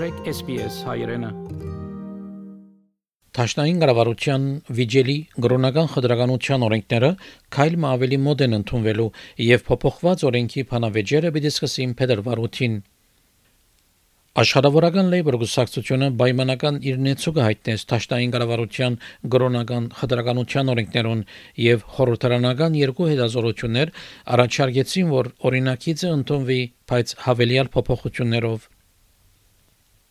մտրեք SPS հայրենը Տաշնային կառավարության վիճելի գրոնական խտրականության օրենքները քայլ ավելի մոտ են ընդունվելու եւ փոփոխված օրենքի փանավեճերը պիտի սկսին փետրվարութին Աշխարհավորական լեյբր գուսակցությունը պայմանական իր նեցուկը հայտնեց Տաշտային կառավարության գրոնական խտրականության օրենքներուն եւ խորհրդարանական երկու հետազոտություններ առաջարկեցին, որ օրինակիցը ընդունվի, բայց հավելյալ փոփոխություններով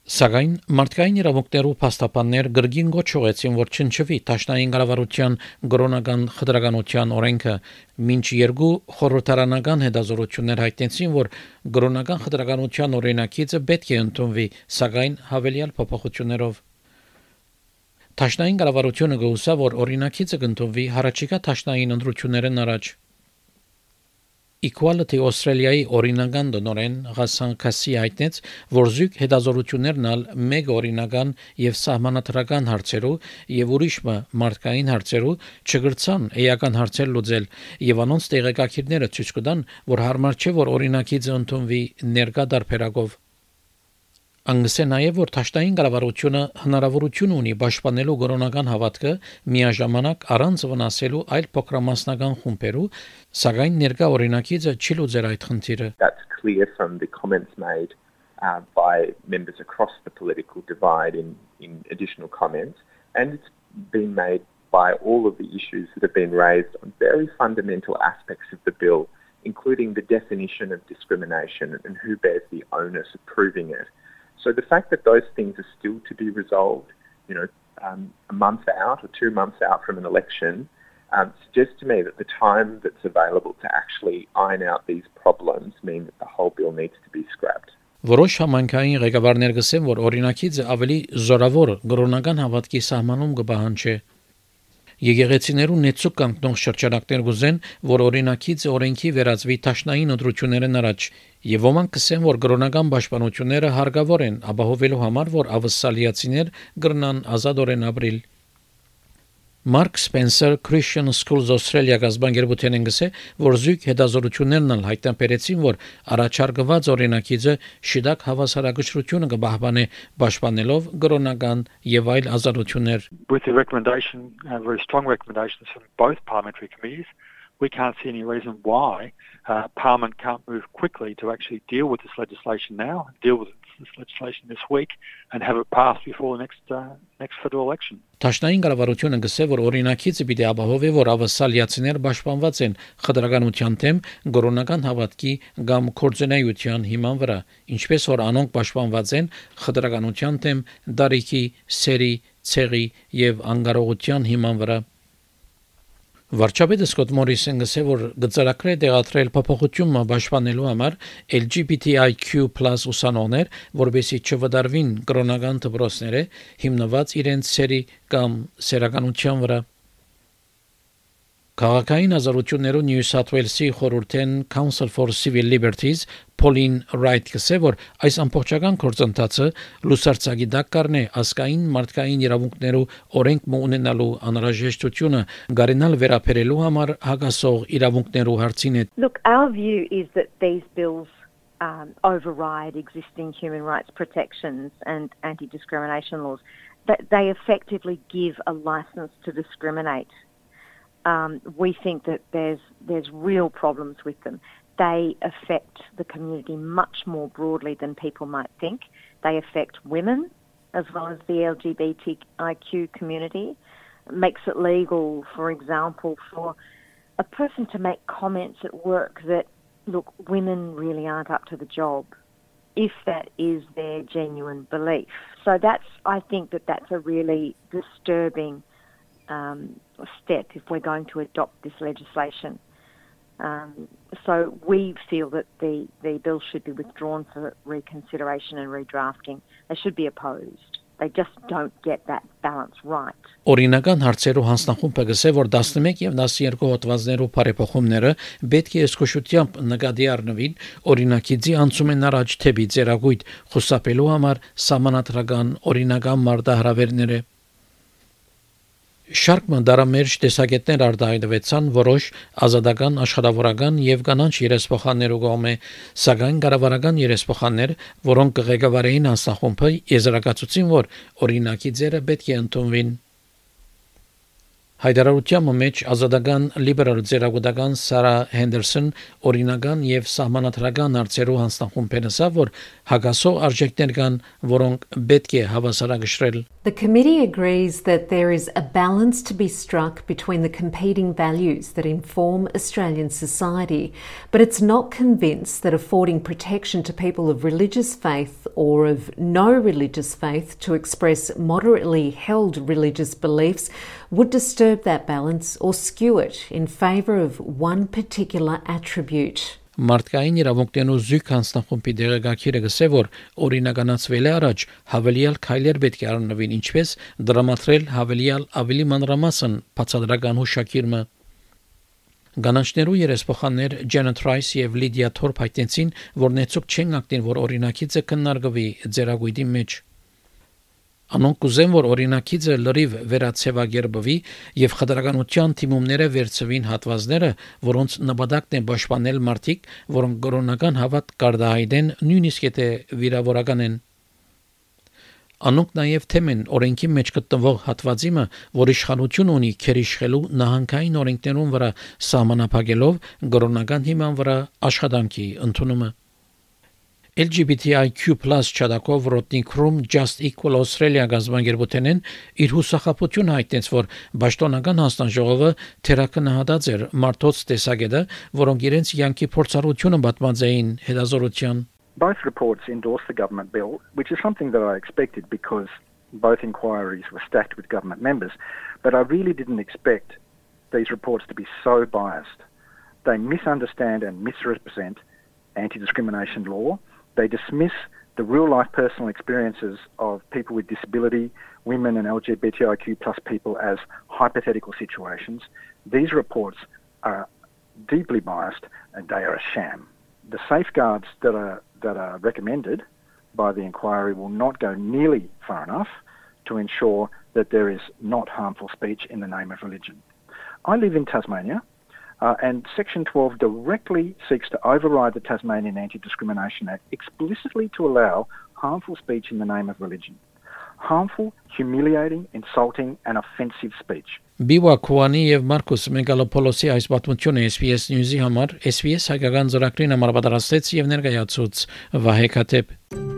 Սակայն մարդկային իրավունքներու փաստաբաններ գրգին գոչուեցին, որ չնչվի Տաշնային կառավարության գրոնական խտրականության օրենքը, մինչ երկու խորհրդարանական հետազորություններ հայտնեցին, որ գրոնական խտրականության օրինակիցը պետք է ընդունվի, սակայն հավելյալ փոփոխություններով Տաշնային կառավարությունը գուսա, որ օրինակիցը կընդունվի հարաճիկա Տաշնային ընտրություններն առաջ Equality Australia-ի օրինական դոնորեն Ղասան Քասի հայտնեց, որ զույգ հետազորություններն ալ մեկ օրինական եւ սահմանադրական հարցերով եւ ուրիշը մարդկային հարցերով չգրցան էական հարցեր լուծել եւ անոնց տեղեկակիրները ցույց կտան, որ հարմար չէ, որ օրինակիցը ընդունվի ներկա դարբերակով Անգս է նաև որ ճաշտային կառավարությունը հնարավորություն ունի պաշտպանելու կորոնական հավատքը միաժամանակ առանց վնասելու այլ փոքրամասնական խումբերու, սակայն ներկա օրինակիցը չի լուծեր այդ խնդիրը։ That's clear from the comments made uh, by members across the political divide in in additional comments and it's been made by all of the issues that have been raised on very fundamental aspects of the bill including the definition of discrimination and who bears the onus of proving it. So the fact that those things are still to be resolved, you know, um, a month out or two months out from an election, um, suggests to me that the time that's available to actually iron out these problems mean that the whole bill needs to be scrapped. Որոշ համանքային ղեկավարներ գսեն, որ օրինակիցը ավելի զորավոր գրոնական հավատքի սահմանում կբահանջի Եկեղեցիներու նեցուկ կանգնող շրջանակներ գուզեն, որ օրինակից օրենքի վերածվի տաշնային ընտրություններն առաջ, եւ ոմանք կսեն, որ գրոնական պաշտպանությունները հարգավոր են, ապահովելու համար, որ ավսալիացիներ գրնան ազատորեն ապրիլ։ Mark Spencer Christian Schools Australia գազբանգերբութեն ընկսե, որ զույգ հետազորություններն ալ հայտնաբերեցին, որ առաջարկված օրինակիցը շիդակ հավասարակշռությունը կբահբանե պաշտպանելով գրոնական եւ այլ ազատություններ։ With the recommendation, uh, very strong recommendations from both parliamentary committees, we can't see any reason why uh, Parliament can't move quickly to actually deal with this legislation now, deal with this legislation this week, and have it passed before the next uh, next federal election. Տաշնային կառավարությունը գսե որ օրինակիցը պիտի ապահովի որ ավասալիացիներ պաշտպանված են խտրականության թեմ գորոնական հավատքի կամ կորձենայության հիման վրա ինչպես որ անոնք պաշտպանված են խտրականության թեմ դարիքի սերի ցեղի եւ անկարողության հիման վրա Վարչապետը Սկոտ Մորիսեն գսե որ գծարակրե դեղատրել փոփոխությունը պաշտպանելու համար LGBTIQ+ ուսանողներ, որբեսի չվդարվին կրոնական դպրոցները հիմնված իրենց սերի կամ սերականության վրա Քաղաքային ազատություններու Նյու Սաթ Ուելսի խորհրդեն Council for Civil Liberties Pauline Wright կսե որ այս ամբողջական գործընթացը լուսարցակի դակ կառնե ասկային մարդկային իրավունքներու օրենք ունենալու անհրաժեշտությունը գարենալ վերապերելու համար հագասող իրավունքներու հարցին է Look our view is that these bills um, override existing human rights protections and anti-discrimination laws. That they effectively give a license to discriminate um, we think that there's there's real problems with them. They affect the community much more broadly than people might think. They affect women as well as the LGBTIQ community. It makes it legal, for example, for a person to make comments at work that look, women really aren't up to the job if that is their genuine belief. So that's, I think that that's a really disturbing um, step if we're going to adopt this legislation. Um, so we feel that the, the bill should be withdrawn for reconsideration and redrafting. They should be opposed. They just don't get that balance right. Օրինական հարցերու հանձնախումբը գսե որ 11 եւ 12 հոդվածներու բարեփոխումները պետք է զգուշությամբ նկատի առնվին օրինակիցի անցումեն առաջ թեպի ծերագույթ խուսափելու համար համանատրական օրինական մարտահրավերները Շարք մանդարամերջ տեսակետներ արտահայտվեցան որոշ ազատական աշխատավորական եւ կանանչ երեսփոխաններու կողմէ, սակայն կառավարական երեսփոխաններ, որոնք կղեկավարեին անսախումբը, եզրակացուցին, որ օրինակի ձերը պետք է ընդունվին Հայդարարության մեջ ազատական լիբերալ ձերագուտական Սարա Հենդերսոն օրինական եւ սահմանադրական արծերու հանձնախումբեն ասա որ հագասող արժեքներ կան որոնք պետք է հավասարակշռել The committee agrees that there is a balance to be struck between the competing values that inform Australian society, but it's not convinced that affording protection to people of religious faith or of no religious faith to express moderately held religious beliefs would disturb that balance or skew it in favour of one particular attribute. Մարդկային իրավունքներն ու զույգ հանձնախումբի դեղեկագիրը գսե որ օրինականացվել է առաջ հավելյալ քայլեր պետք է առնվին ինչպես դրամատրել հավելյալ ավելի մանրամասն բացադրական հուշակիրը Գանանչներու երեսփոխաններ Janet Rice եւ Lydia Thorpe հայտնեցին, որ նեցուկ չեն ակտին, որ օրինակիցը քննարկվի ձերագույդի մեջ։ Անոնք կուզեն, որ օրինակիցը լրիվ վերացեվագերբվի եւ խտրականության թիմումները վերցվին հատվածները, որոնց նպատակն է պաշտպանել մարդիկ, որոնք կորոնական հավատ կարդահայտեն, նույնիսկ եթե վիրավորական են։ Անոնք նաև թեմեն օրենքի մեջ գտնվող հատվածիմը, որ իշխանություն ունի քերիշխելու նահանգային օրենքներուն վրա սահմանափակելով կորոնական հիման վրա աշխատանքի ընդունումը։ LGBTIQ+ չադակով Ռոտնիկրում Just Equal Australia գազբանգերբութենեն իր հուսախապություն հայտնեց, որ Պաշտոնական հանձնաժողովը թերակնահատած էր մարդոց տեսակետը, որոնք իրենց յանքի փորձառությունը պատմած էին հետազորության Both reports endorse the government bill, which is something that I expected because both inquiries were stacked with government members, but I really didn't expect these reports to be so biased. They misunderstand and misrepresent anti discrimination law they dismiss the real life personal experiences of people with disability, women and LGBTIQ plus people as hypothetical situations. These reports are deeply biased and they are a sham. The safeguards that are, that are recommended by the inquiry will not go nearly far enough to ensure that there is not harmful speech in the name of religion. I live in Tasmania, uh, and Section 12 directly seeks to override the Tasmanian Anti Discrimination Act explicitly to allow harmful speech in the name of religion. Harmful, humiliating, insulting, and offensive speech. Բիվա Քուանի եւ Մարկոս Մեգալոպոլոսի այս պատմությունը SPS News-ի համար SPS հայկական ծրագրին համար պատրաստեց եւ ներկայացուց Վահե Քաթեփ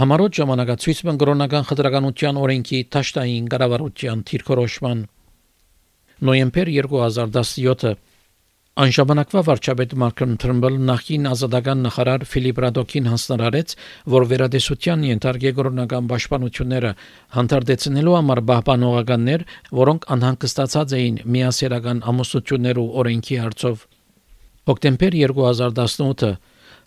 Համարոտ ժամանակացույցը կրոնական խտրականության օրենքի ճաշտային կառավարության թիրքորոշման նոյեմբեր 2017-ը Անժամանակվա վարչապետ Մարկրոն Թրմբլ նախին ազատական նախարար Ֆիլիպ Ռադոկին հանձնարարեց, որ վերադեսության ենթարկե կրոնական պաշտպանությունները հանդարտեցնելու համար պահպանողականներ, որոնք անհանգստացած էին միասերական ամուսնություններու օրենքի հարցով։ Հոկտեմբեր 2018-ը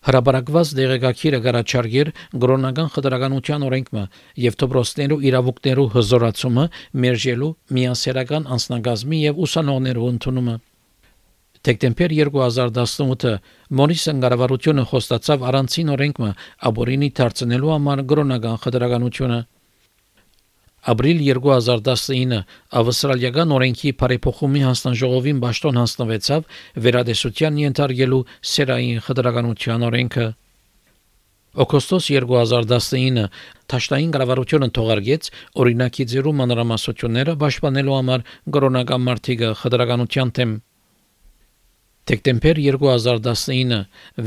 Հրաբարակված դեղեկագիրը գարաչարգեր գրոնական խտրականության օրենքը եւ դոբրոստներու իրավունքներու հզորացումը մերժելու միասերական անձնագազմի եւ ուսանողներու ընդունումը Դեկտեմբեր 2018-ը Մորիսոն կառավարությունը խոստացավ առանցին օրենքը աբորինի դարձնելու համար գրոնական խտրականությունը Ապրիլ 2019 ավստրալիական օրենքի բարեփոխումի հանձնաժողովին ճաշտոն հանձնվեցավ վերադեսության ենթարկելու սերային խտրականության օրենքը Օգոստոս 2019 Թաշտային կառավարությունը թողարկեց օրինակի ձերու մանրամասությունները պաշտպանելու համար կորոնական մարտիկը խտրականության թեմ Դեկտեմբեր 2019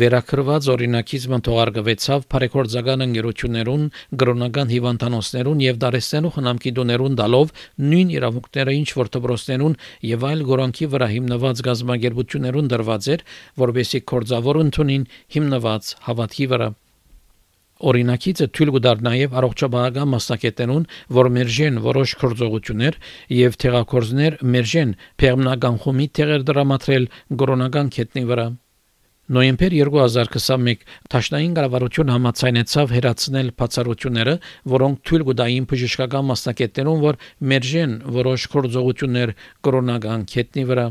վերակրված օրինակից մտողարգվեցավ բարեգործական ընկերություններուն, գրոնական հիվանդանոցներուն եւ դարեստենու խնամքի դոներուն դալով նույն իրավունքները ինչ որ դպրոցներուն եւ այլ գորանքի վրա հիմնված գազམ་ագերբություններուն դրված էր, որբեսի կորձավոր ընդունին հիմնված հավատքի վրա Օրինակիցը թույլ կդար նաև առողջապահական մասնակետերուն, որ մերժեն որոշ կորձողություններ եւ թեղակորձներ մերժեն պերմնական խումի տեղեր դրամատրել կորոնական քետնի վրա։ Նոյեմբեր 2021 Տաշնային կառավարությունը համաձայնեցավ հերացնել բացառությունները, որոնք թույլ կտային բժշկական մասնակիցներուն, որ մերժեն որոշ կորձողություններ կորոնական քետնի վրա։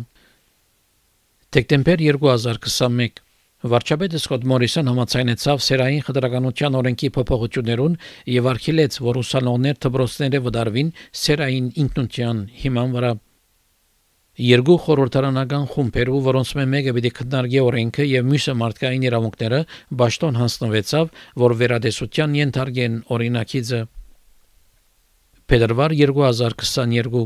Դեկտեմբեր 2021 Վարչապետը Սկոտ Մորիսոն համաձայնեցավ սերային խտրականության օրենքի փոփոխություններուն եւ արգելեց, որ ուսանողներ դպրոցները վդարվին սերային ինքնության հիման վրա։ Երկու խորհրդարանական խումբերու, որոնց մեկը պիտի քննարկի օրենքը եւ մյուսը մարդկային իրավունքները, ճաշտոն հանձնվեցավ, որ վերադեսության ենթարկեն օրինակիցը։ Փետրվար 2022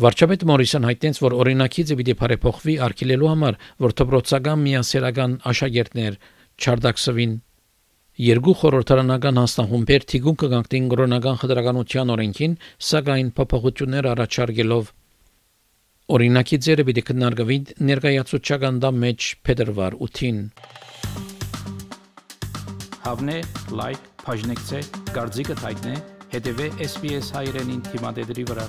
Վարչապետ Մորիսոն հայտնեց, որ օրինակիցը պիտի բարեփոխվի արկելելու համար, որ դպրոցական միասերական աշակերտներ չարդակսվին Երկու խորհրդարանական հաստահումբեր թիգուն կգանքտին կրոնական խտրականության օրենքին, սակայն փոփոխություններ առաջարկելով օրինակի ձերը պիտի քննարկվի ներկայացուցչական դամ մեջ փետրվար 8-ին Հավնե լայք բաժնեկցե դարձիկը թայտնե հետեւե SPS հայրենին թիմադեդի վրա